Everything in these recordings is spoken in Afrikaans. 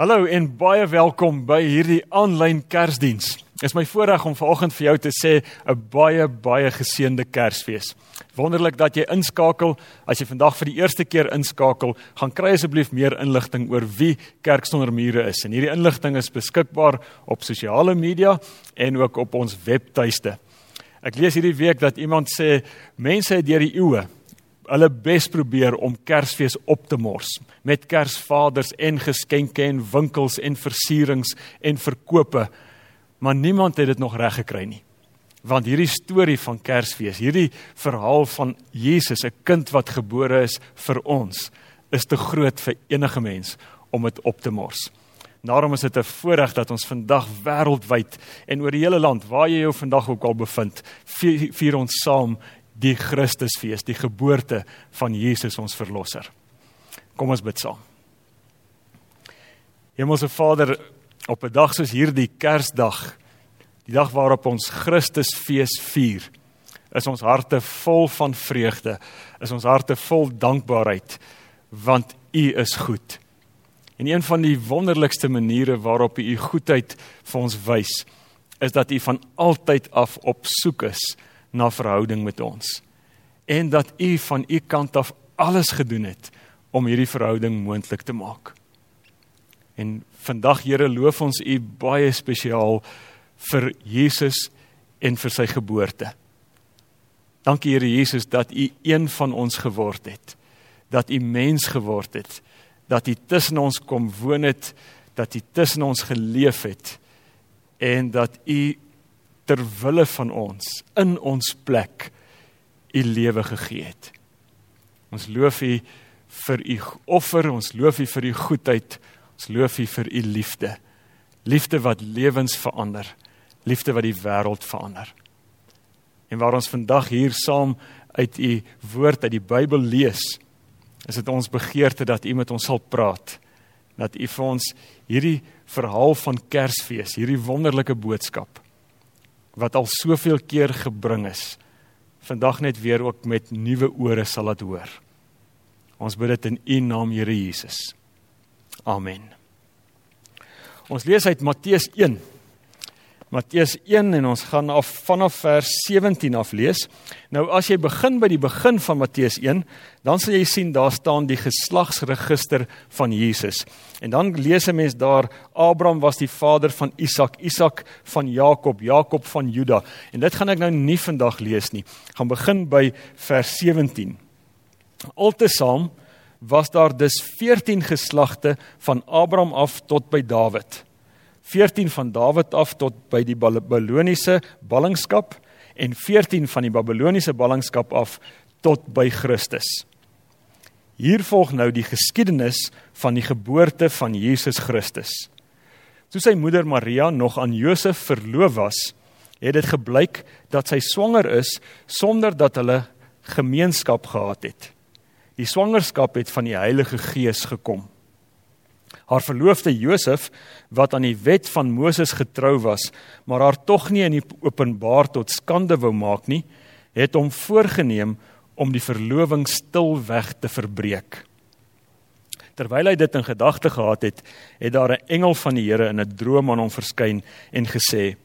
Hallo en baie welkom by hierdie aanlyn Kersdiens. Dit is my voorreg om vanoggend vir jou te sê 'n baie baie geseënde Kersfees. Wonderlik dat jy inskakel. As jy vandag vir die eerste keer inskakel, gaan kry asseblief meer inligting oor wie Kerk sonder mure is. En hierdie inligting is beskikbaar op sosiale media en ook op ons webtuiste. Ek lees hierdie week dat iemand sê mense het deur die eeue hulle bes probeer om Kersfees op te mors met Kersvaders en geskenke en winkels en versierings en verkope. Maar niemand het dit nog reg gekry nie. Want hierdie storie van Kersfees, hierdie verhaal van Jesus, 'n kind wat gebore is vir ons, is te groot vir enige mens om dit op te mors. Daarom is dit 'n voorreg dat ons vandag wêreldwyd en oor die hele land waar jy jou vandag ook al bevind, vier ons saam die Christusfees, die geboorte van Jesus ons verlosser. Kom ons bid saam. Hemelse Vader, op 'n dag soos hierdie Kersdag, die dag waarop ons Christusfees vier, is ons harte vol van vreugde, is ons harte vol dankbaarheid want U is goed. En een van die wonderlikste maniere waarop U U goedheid vir ons wys, is dat U van altyd af op soek is na verhouding met ons en dat u van u kant af alles gedoen het om hierdie verhouding moontlik te maak. En vandag Here loof ons u baie spesiaal vir Jesus en vir sy geboorte. Dankie Here Jesus dat u een van ons geword het. Dat u mens geword het. Dat u tussen ons kom woon het, dat u tussen ons geleef het en dat u ter wille van ons in ons plek u lewe gegee het. Ons loof u vir u offer, ons loof u vir u goedheid, ons loof u vir u liefde. Liefde wat lewens verander, liefde wat die wêreld verander. En waar ons vandag hier saam uit u woord uit die Bybel lees, is dit ons begeerte dat u met ons sal praat, dat u vir ons hierdie verhaal van Kersfees, hierdie wonderlike boodskap wat al soveel keer gebring is vandag net weer ook met nuwe ore sal laat hoor. Ons bid dit in U naam Here Jesus. Amen. Ons lees uit Matteus 1 Matteus 1 en ons gaan af vanaf vers 17 af lees. Nou as jy begin by die begin van Matteus 1, dan sal jy sien daar staan die geslagsregister van Jesus. En dan lees 'n mens daar Abraham was die vader van Isak, Isak van Jakob, Jakob van Juda. En dit gaan ek nou nie vandag lees nie. Gaan begin by vers 17. Altesaam was daar dus 14 geslagte van Abraham af tot by Dawid. 14 van Dawid af tot by die Babiloniese ballingskap en 14 van die Babiloniese ballingskap af tot by Christus. Hier volg nou die geskiedenis van die geboorte van Jesus Christus. Toe sy moeder Maria nog aan Josef verloof was, het dit gebleik dat sy swanger is sonder dat hulle gemeenskap gehad het. Die swangerskap het van die Heilige Gees gekom. Haar verloofde Josef, wat aan die wet van Moses getrou was, maar haar tog nie in die openbaar tot skande wou maak nie, het hom voorgenem om die verloving stilweg te verbreek. Terwyl hy dit in gedagte gehad het, het daar 'n engel van die Here in 'n droom aan hom verskyn en gesê: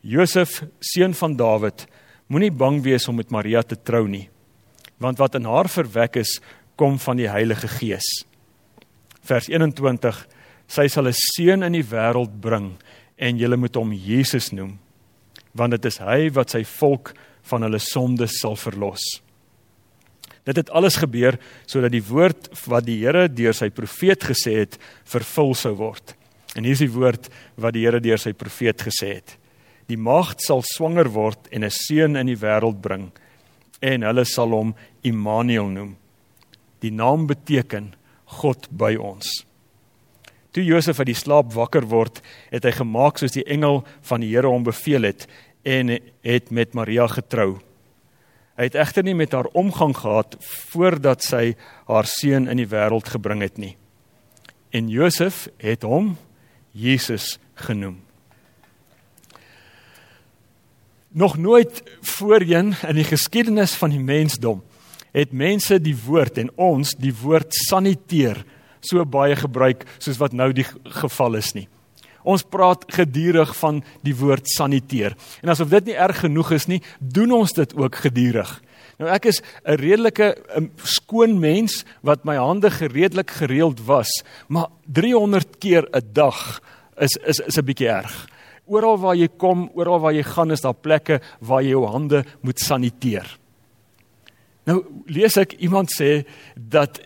"Josef, seun van Dawid, moenie bang wees om met Maria te trou nie, want wat in haar verwek is, kom van die Heilige Gees." Vers 21 sy sal 'n seun in die wêreld bring en julle moet hom Jesus noem want dit is hy wat sy volk van hulle sondes sal verlos. Dit het alles gebeur sodat die woord wat die Here deur sy profeet gesê het vervul sou word. En hier is die woord wat die Here deur sy profeet gesê het. Die maagd sal swanger word en 'n seun in die wêreld bring en hulle sal hom Immanuel noem. Die naam beteken God by ons. Toe Josef uit die slaap wakker word, het hy gemaak soos die engel van die Here hom beveel het en het met Maria getrou. Hy het egter nie met haar omgang gehad voordat sy haar seun in die wêreld gebring het nie. En Josef het hom Jesus genoem. Nog nooit voorheen in die geskiedenis van die mensdom het mense die woord en ons die woord saniteer so baie gebruik soos wat nou die geval is nie. Ons praat gedurig van die woord saniteer. En asof dit nie erg genoeg is nie, doen ons dit ook gedurig. Nou ek is 'n redelike um, skoon mens wat my hande gereedelik gereeld was, maar 300 keer 'n dag is is is 'n bietjie erg. Oral waar jy kom, oral waar jy gaan, is daar plekke waar jy jou hande moet saniteer. Nou lees ek iemand sê dat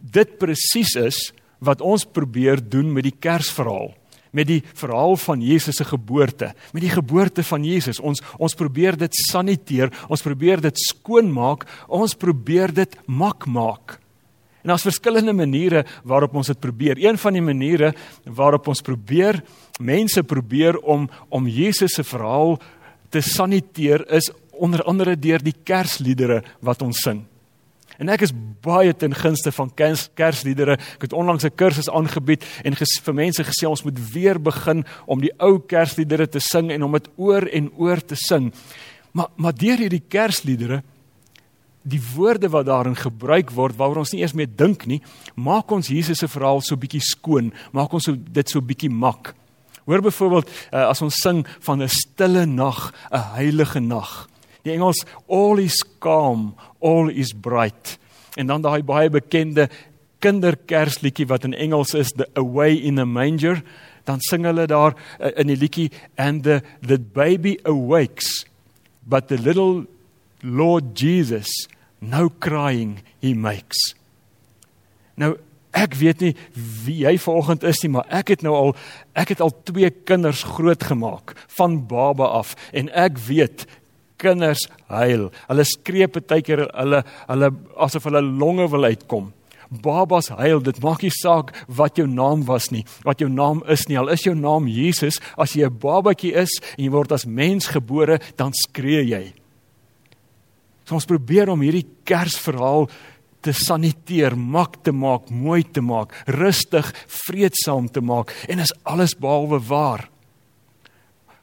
dit presies is wat ons probeer doen met die Kersverhaal met die verhaal van Jesus se geboorte, met die geboorte van Jesus. Ons ons probeer dit saniteer, ons probeer dit skoon maak, ons probeer dit mak maak. En daar's verskillende maniere waarop ons dit probeer. Een van die maniere waarop ons probeer mense probeer om om Jesus se verhaal te saniteer is onder andere deur die Kersliedere wat ons sing. En ek is baie ten gunste van kers, Kersliedere. Ek het onlangs 'n kursus aangebied en ges, vir mense gesê ons moet weer begin om die ou Kersliedere te sing en om dit oor en oor te sing. Maar maar deur hierdie Kersliedere die woorde wat daarin gebruik word waaroor ons nie eers meer dink nie, maak ons Jesus se verhaal so bietjie skoon, maak ons so dit so bietjie mak. Hoor byvoorbeeld uh, as ons sing van 'n stille nag, 'n heilige nag. Die Engels all is calm, all is bright. En dan daai baie bekende kinderkersliedjie wat in Engels is the away in a manger, dan sing hulle daar uh, in die liedjie and the the baby awakes but the little Lord Jesus no crying he makes. Nou ek weet nie wie jy vanoggend is nie, maar ek het nou al ek het al twee kinders grootgemaak van baba af en ek weet kinders huil. Hulle skree partykeer hulle hulle asof hulle longe wil uitkom. Babas huil, dit maak nie saak wat jou naam was nie, wat jou naam is nie. Al is jou naam Jesus, as jy 'n babatjie is en jy word as mens gebore, dan skree jy. So ons probeer om hierdie Kersverhaal te saniteer, mak te maak, mooi te maak, rustig, vreedsaam te maak en is alles behalwe waar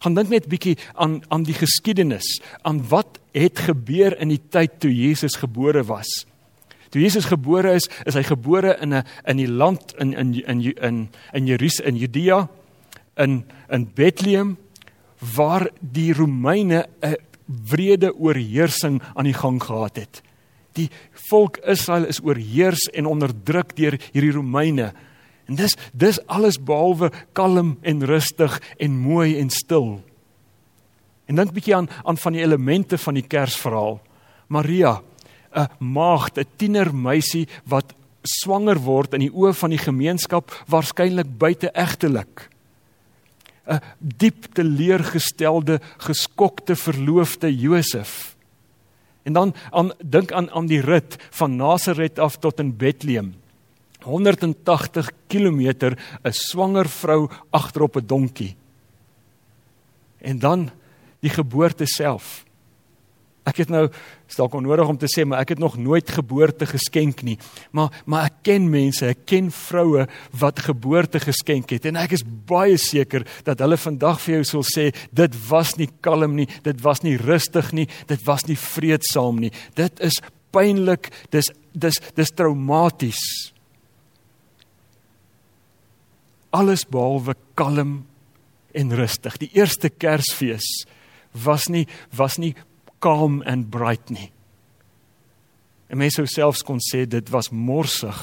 gaan dink net bietjie aan aan die geskiedenis, aan wat het gebeur in die tyd toe Jesus gebore was. Toe Jesus gebore is, is hy gebore in 'n in die land in in in in in Jerusalem in Judea in in Bethlehem waar die Romeine 'n wrede oorheersing aan die gang gehad het. Die volk Israel is oorheers en onderdruk deur hierdie Romeine. En dis dis alles behalwe kalm en rustig en mooi en stil. En dink bietjie aan aan van die elemente van die Kersverhaal. Maria, 'n maagd, 'n tienermeisie wat swanger word in die oë van die gemeenskap, waarskynlik buiteegtelik. 'n diep teleurgestelde, geskokte verloofde Josef. En dan aan dink aan aan die rit van Nasaret af tot in Bethlehem. 180 km 'n swanger vrou agterop 'n donkie. En dan die geboorte self. Ek het nou dalk onnodig om te sê, maar ek het nog nooit geboorte geskenk nie. Maar maar ek ken mense, ek ken vroue wat geboorte geskenk het en ek is baie seker dat hulle vandag vir jou sal sê dit was nie kalm nie, dit was nie rustig nie, dit was nie vreedsaam nie. Dit is pynlik, dis dis dis traumaties. Alles behalwe kalm en rustig. Die eerste Kersfees was nie was nie calm and bright nie. En mense sou selfs kon sê dit was morsig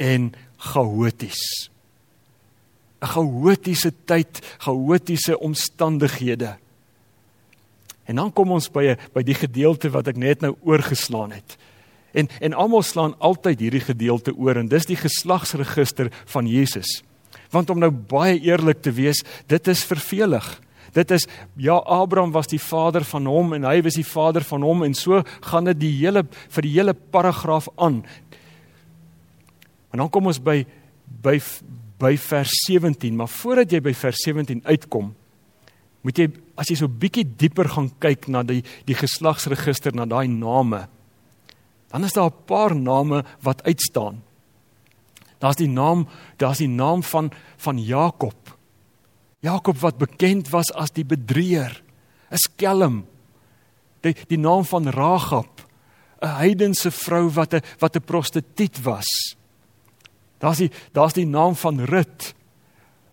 en chaoties. 'n Chaotiese tyd, chaotiese omstandighede. En dan kom ons by by die gedeelte wat ek net nou oorgeslaan het. En en almal slaan altyd hierdie gedeelte oor en dis die geslagsregister van Jesus. Want om nou baie eerlik te wees, dit is vervelig. Dit is ja Abraham was die vader van hom en hy was die vader van hom en so gaan dit die hele vir die hele paragraaf aan. En dan kom ons by by by vers 17, maar voordat jy by vers 17 uitkom, moet jy as jy so bietjie dieper gaan kyk na die die geslagsregister na daai name dan is daar 'n paar name wat uitstaan. Daar's die naam, daar's die naam van van Jakob. Jakob wat bekend was as die bedrieër, 'n skelm. Die die naam van Ragab, 'n heidense vrou wat 'n wat 'n prostituut was. Daar's die daar's die naam van Rut.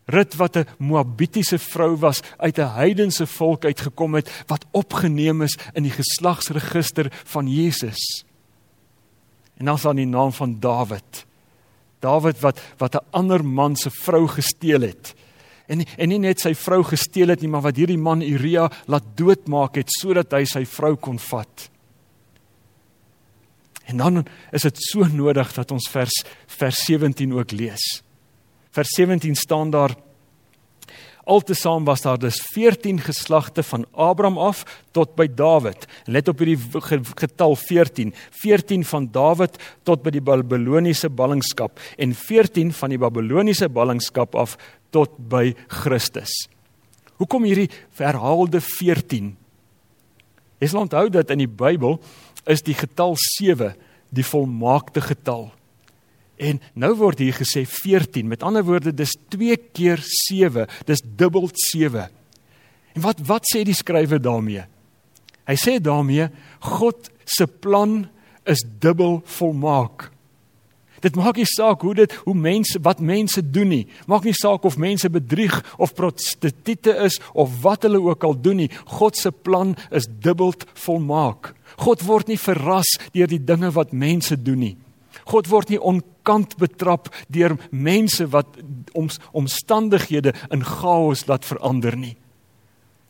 Rut wat 'n Moabitiese vrou was uit 'n heidense volk uitgekom het wat opgeneem is in die geslagsregister van Jesus. En dan staan die naam van Dawid. Dawid wat wat 'n ander man se vrou gesteel het. En en nie net sy vrou gesteel het nie, maar wat hierdie man Uria laat doodmaak het sodat hy sy vrou kon vat. En dan is dit so nodig dat ons vers vers 17 ook lees. Vers 17 staan daar Altesaam was daar dus 14 geslagte van Abraham af tot by Dawid. Let op hierdie getal 14. 14 van Dawid tot by die Babiloniese ballingskap en 14 van die Babiloniese ballingskap af tot by Christus. Hoekom hierdie herhaalde 14? Jy sal onthou dat in die Bybel is die getal 7 die volmaakte getal. En nou word hier gesê 14. Met ander woorde, dis 2 keer 7. Dis dubbel 7. En wat wat sê die skrywer daarmee? Hy sê daarmee God se plan is dubbel volmaak. Dit maak nie saak hoe dit hoe mense wat mense doen nie. Maak nie saak of mense bedrieg of prostituie is of wat hulle ook al doen nie. God se plan is dubbel volmaak. God word nie verras deur die dinge wat mense doen nie. God word nie onkant betrap deur mense wat oms, omstandighede in chaos laat verander nie.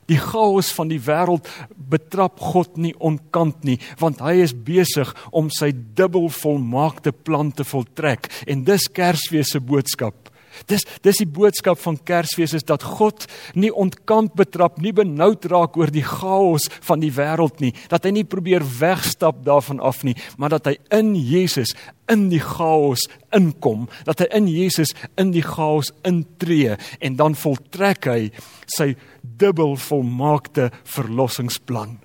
Die chaos van die wêreld betrap God nie onkant nie, want hy is besig om sy dubbel volmaakte plan te voltrek en dis Kersfees se boodskap. Dis dis die boodskap van Kersfees is dat God nie ontkant betrap, nie benoud raak oor die chaos van die wêreld nie, dat hy nie probeer wegstap daarvan af nie, maar dat hy in Jesus in die chaos inkom, dat hy in Jesus in die chaos intree en dan voltrek hy sy dubbel volmaakte verlossingsplan.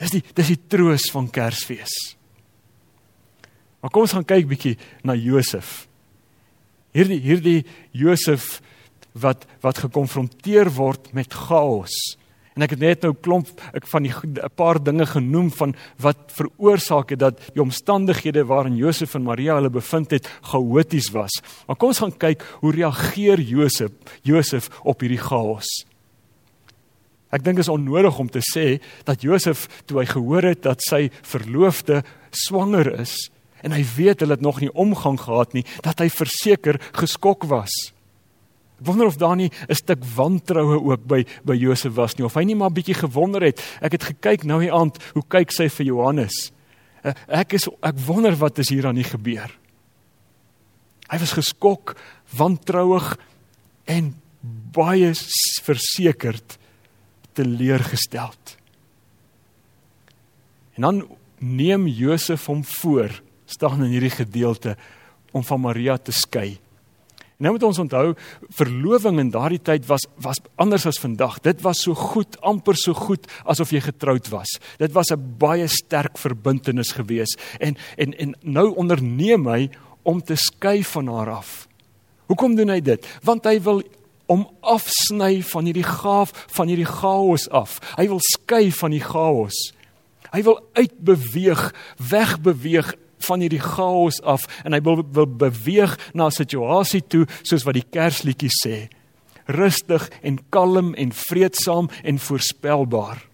Dis die dis die troos van Kersfees. Maar kom ons gaan kyk bietjie na Josef hierdie hierdie Josef wat wat gekonfronteer word met chaos. En ek het net nou klomp ek van die 'n paar dinge genoem van wat veroorsaak het dat die omstandighede waarin Josef en Maria hulle bevind het chaoties was. Maar kom ons gaan kyk hoe reageer Josef Josef op hierdie chaos. Ek dink is onnodig om te sê dat Josef toe hy gehoor het dat sy verloofde swanger is, en hy weet hulle het nog nie omgang gehad nie dat hy verseker geskok was. Ek wonder of daar nie 'n stuk wantroue ook by by Josef was nie of hy nie maar bietjie gewonder het. Ek het gekyk nou die aand hoe kyk sy vir Johannes. Eh, ek is ek wonder wat is hier aan die gebeur. Hy was geskok, wantrouig en baie versekerd teleurgesteld. En dan neem Josef hom voor staan in hierdie gedeelte om van Maria te skei. Nou moet ons onthou, verloving in daardie tyd was was anders as vandag. Dit was so goed, amper so goed asof jy getroud was. Dit was 'n baie sterk verbintenis gewees en en en nou onderneem hy om te skei van haar af. Hoekom doen hy dit? Want hy wil om afsny van hierdie gaaf van hierdie chaos af. Hy wil skei van die chaos. Hy wil uitbeweeg, wegbeweeg van hierdie chaos af en hy wil, wil beweeg na 'n situasie toe soos wat die Kersliedjie sê. Rustig en kalm en vreedsaam en voorspelbaar.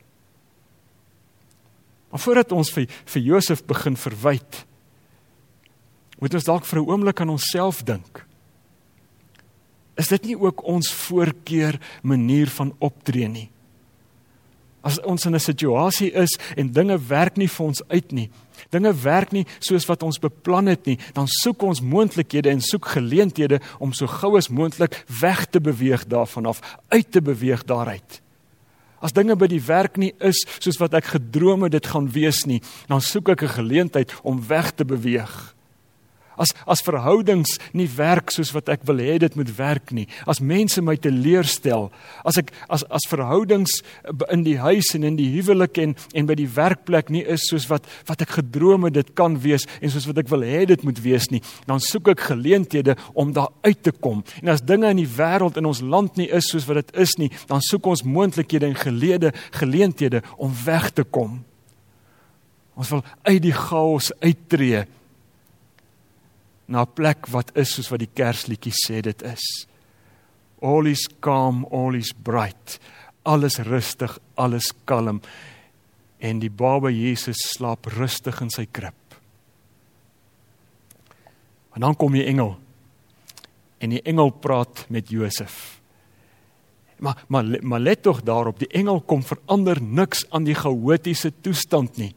Maar voordat ons vir vir Josef begin verwyd, moet ons dalk vir 'n oomblik aan onsself dink. Is dit nie ook ons voorkeur manier van optree nie? As ons in 'n situasie is en dinge werk nie vir ons uit nie, dinge werk nie soos wat ons beplan het nie, dan soek ons moontlikhede en soek geleenthede om so gou as moontlik weg te beweeg daarvan af, uit te beweeg daaruit. As dinge by die werk nie is soos wat ek gedroom het dit gaan wees nie, dan soek ek 'n geleentheid om weg te beweeg as as verhoudings nie werk soos wat ek wil hê dit moet werk nie. As mense my teleurstel, as ek as as verhoudings in die huis en in die huwelik en en by die werkplek nie is soos wat wat ek gedroom het dit kan wees en soos wat ek wil hê dit moet wees nie, dan soek ek geleenthede om daar uit te kom. En as dinge in die wêreld in ons land nie is soos wat dit is nie, dan soek ons moontlikhede en gelede geleenthede om weg te kom. Ons wil uit die chaos uittreë na 'n plek wat is soos wat die Kersliedjie sê dit is. All is calm, all is bright. Alles rustig, alles kalm. En die baba Jesus slaap rustig in sy krib. En dan kom die engel. En die engel praat met Josef. Maar maar maar let tog daarop, die engel kom verander niks aan die chaotiese toestand nie.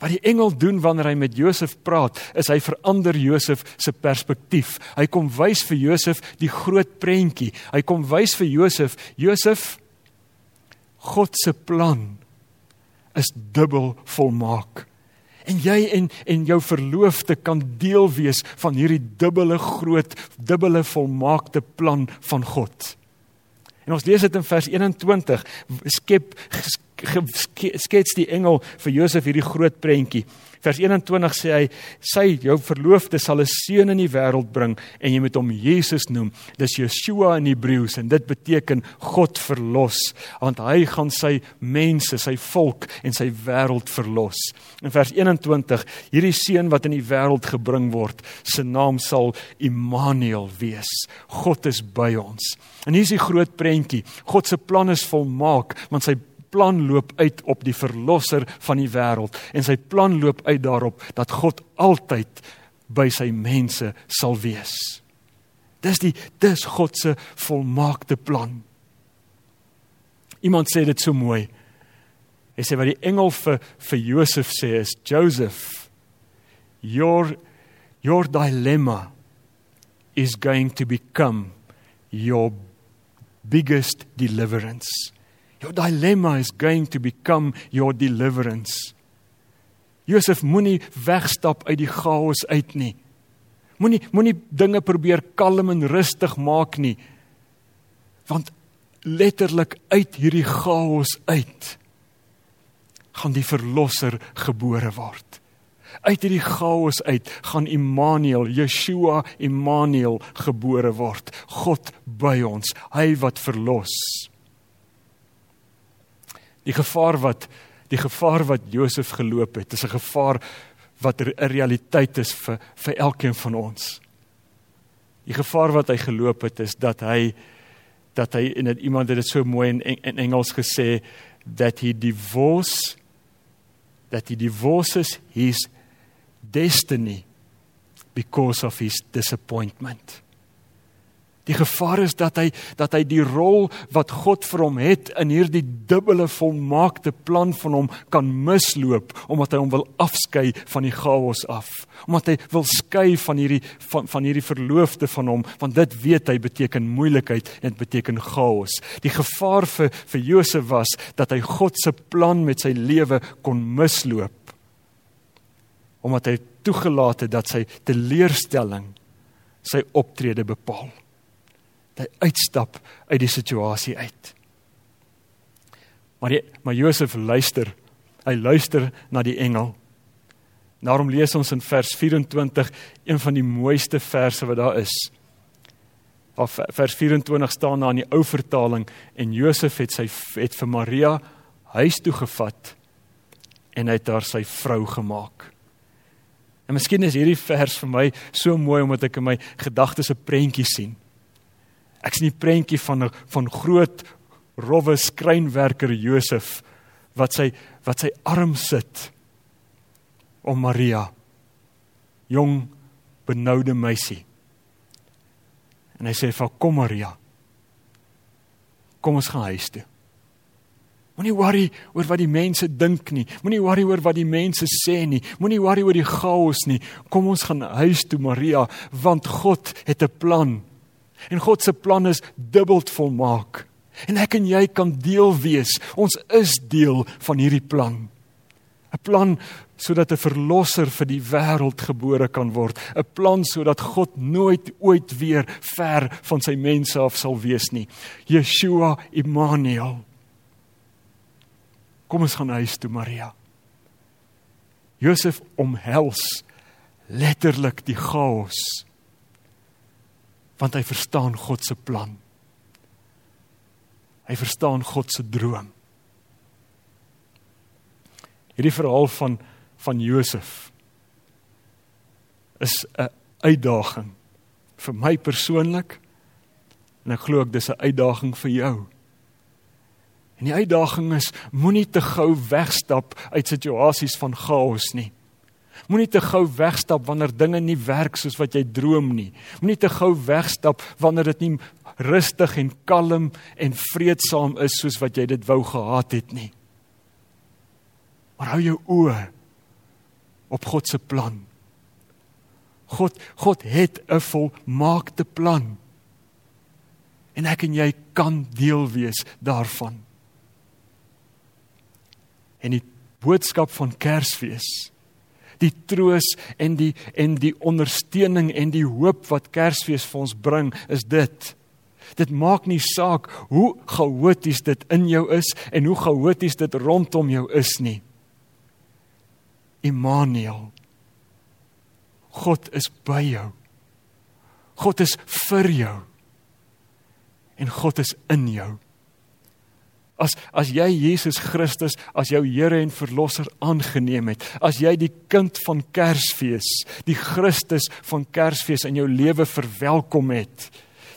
Wat die engel doen wanneer hy met Josef praat, is hy verander Josef se perspektief. Hy kom wys vir Josef die groot prentjie. Hy kom wys vir Josef, Josef God se plan is dubbel volmaak. En jy en en jou verloofde kan deel wees van hierdie dubbele groot, dubbele volmaakte plan van God. En ons lees dit in vers 21. Skep skets die engel vir Josef hierdie groot prentjie. Vers 21 sê hy: "Sy jou verloofde sal 'n seun in die wêreld bring en jy moet hom Jesus noem. Dis Yeshua in Hebreëus en dit beteken God verlos, want hy gaan sy mense, sy volk en sy wêreld verlos." In vers 21: "Hierdie seun wat in die wêreld gebring word, se naam sal Immanuel wees. God is by ons." En hier is die groot prentjie. God se plan is volmaak, want sy plan loop uit op die verlosser van die wêreld en sy plan loop uit daarop dat God altyd by sy mense sal wees. Dis die dis God se volmaakte plan. Iemand sê dit so mooi. Hy sê wat die engel vir vir Josef sê is Joseph your your dilemma is going to become your biggest deliverance. Your dilemma is going to become your deliverance. Josef moenie wegstap uit die chaos uit nie. Moenie moenie dinge probeer kalm en rustig maak nie. Want letterlik uit hierdie chaos uit gaan die verlosser gebore word. Uit hierdie chaos uit gaan Immanuel, Yeshua Immanuel gebore word. God by ons, hy wat verlos. Die gevaar wat die gevaar wat Josef geloop het, is 'n gevaar wat 'n realiteit is vir vir elkeen van ons. Die gevaar wat hy geloop het is dat hy dat hy en iemand het dit so mooi in, in Engels gesê that he divorce that he divorces his destiny because of his disappointment. Die gevaar is dat hy dat hy die rol wat God vir hom het in hierdie dubbele volmaakte plan van hom kan misloop omdat hy hom wil afskei van die chaos af. Omdat hy wil skei van hierdie van van hierdie verloofde van hom want dit weet hy beteken moeilikheid en dit beteken chaos. Die gevaar vir vir Josef was dat hy God se plan met sy lewe kon misloop. Omdat hy toegelaat het dat sy teleurstelling sy optrede bepaal hy uitstap uit die situasie uit. Maar die, maar Josef luister. Hy luister na die engel. Daarom lees ons in vers 24 een van die mooiste verse wat daar is. Of vers 24 staan daar in die ou vertaling en Josef het sy het vir Maria huis toe gevat en hy het haar sy vrou gemaak. En miskien is hierdie vers vir my so mooi omdat ek in my gedagtes 'n prentjie sien. Ek sien die prentjie van 'n van groot rowwe skrynwerker Josef wat sy wat sy arm sit om Maria jong benoude meisie. En hy sê vir kom Maria. Kom ons gaan huis toe. Moenie worry oor wat die mense dink nie. Moenie worry oor wat die mense sê nie. Moenie worry oor die chaos nie. Kom ons gaan huis toe Maria want God het 'n plan En God se plan is dubbeld volmaak. En ek en jy kan deel wees. Ons is deel van hierdie plan. 'n Plan sodat 'n verlosser vir die wêreld gebore kan word. 'n Plan sodat God nooit ooit weer ver van sy mense af sal wees nie. Yeshua Immanuel. Kom ons gaan huis toe Maria. Josef omhels letterlik die chaos want hy verstaan God se plan. Hy verstaan God se droom. Hierdie verhaal van van Josef is 'n uitdaging vir my persoonlik en ek glo ek dis 'n uitdaging vir jou. En die uitdaging is moenie te gou wegstap uit situasies van chaos nie. Moenie te gou wegstap wanneer dinge nie werk soos wat jy droom nie. Moenie te gou wegstap wanneer dit nie rustig en kalm en vreedsaam is soos wat jy dit wou gehad het nie. Maar hou jou oë op God se plan. God God het 'n volmaakte plan. En ek en jy kan deel wees daarvan. En die boodskap van Kersfees, die troos en die en die ondersteuning en die hoop wat Kersfees vir ons bring, is dit. Dit maak nie saak hoe chaoties dit in jou is en hoe chaoties dit rondom jou is nie. Immanuel God is by jou. God is vir jou. En God is in jou. As as jy Jesus Christus as jou Here en verlosser aangeneem het, as jy die kind van Kersfees, die Christus van Kersfees in jou lewe verwelkom het,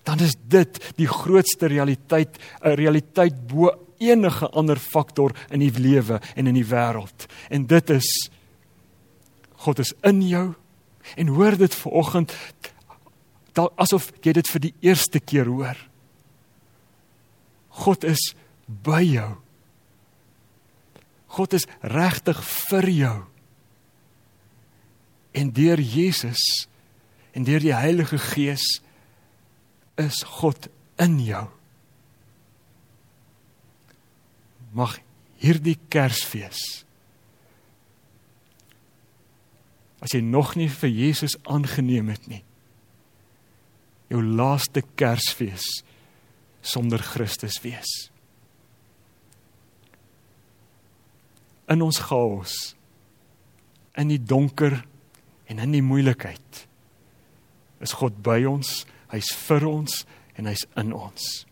dan is dit die grootste realiteit, 'n realiteit bo enige ander faktor in die lewe en in die wêreld. En dit is God is in jou En hoor dit vanoggend asof jy dit vir die eerste keer hoor. God is by jou. God is regtig vir jou. En deur Jesus en deur die Heilige Gees is God in jou. Mag hierdie Kersfees as jy nog nie vir Jesus aangeneem het nie. Jou laaste Kersfees sonder Christus wees. In ons chaos, in die donker en in die moeilikheid is God by ons, hy's vir ons en hy's in ons.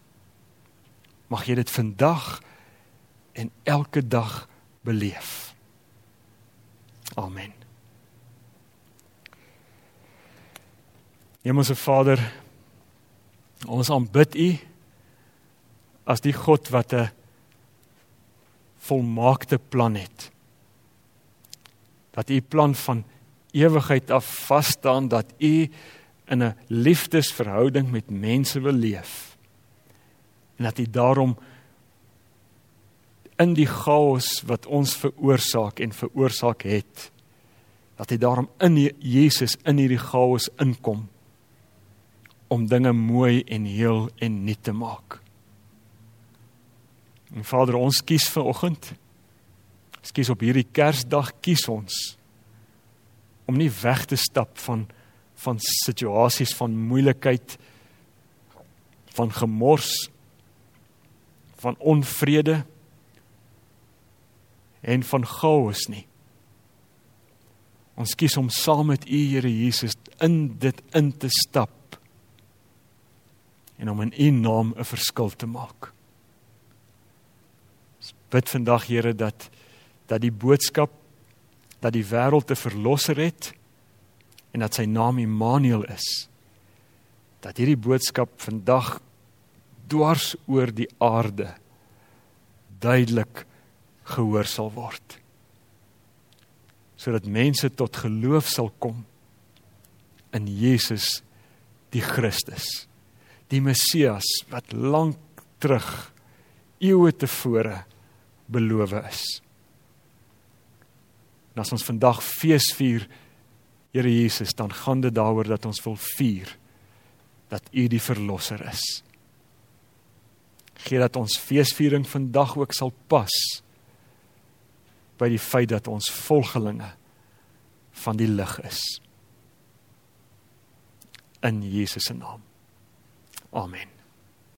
Mag jy dit vandag en elke dag beleef. Amen. Hemelse Vader, ons aanbid U as die God wat 'n volmaakte plan het. Dat U plan van ewigheid af vas staan dat U in 'n liefdesverhouding met mense wil leef. En dat U daarom in die chaos wat ons veroorsaak en veroorsaak het, dat U daarom in Jesus in hierdie chaos inkom om dinge mooi en heel en nuut te maak. En Vader, ons kies vir oggend. Ons kies op hierdie Kersdag kies ons om nie weg te stap van van situasies van moeilikheid van gemors van onvrede en van chaos nie. Ons kies om saam met U Here Jesus in dit in te stap en om in u naam 'n verskil te maak. Bid vandag Here dat dat die boodskap dat die wêreld 'n verlosser het en dat sy naam Immanuel is. Dat hierdie boodskap vandag dwars oor die aarde duidelik gehoor sal word. Sodat mense tot geloof sal kom in Jesus die Christus die Messias wat lank terug eeue tevore beloof is. En as ons vandag fees vier Here Jesus, dan gaan dit daaroor dat ons wil vier dat U die verlosser is. Gee dat ons feesviering vandag ook sal pas by die feit dat ons volgelinge van die lig is. In Jesus se naam. Amen.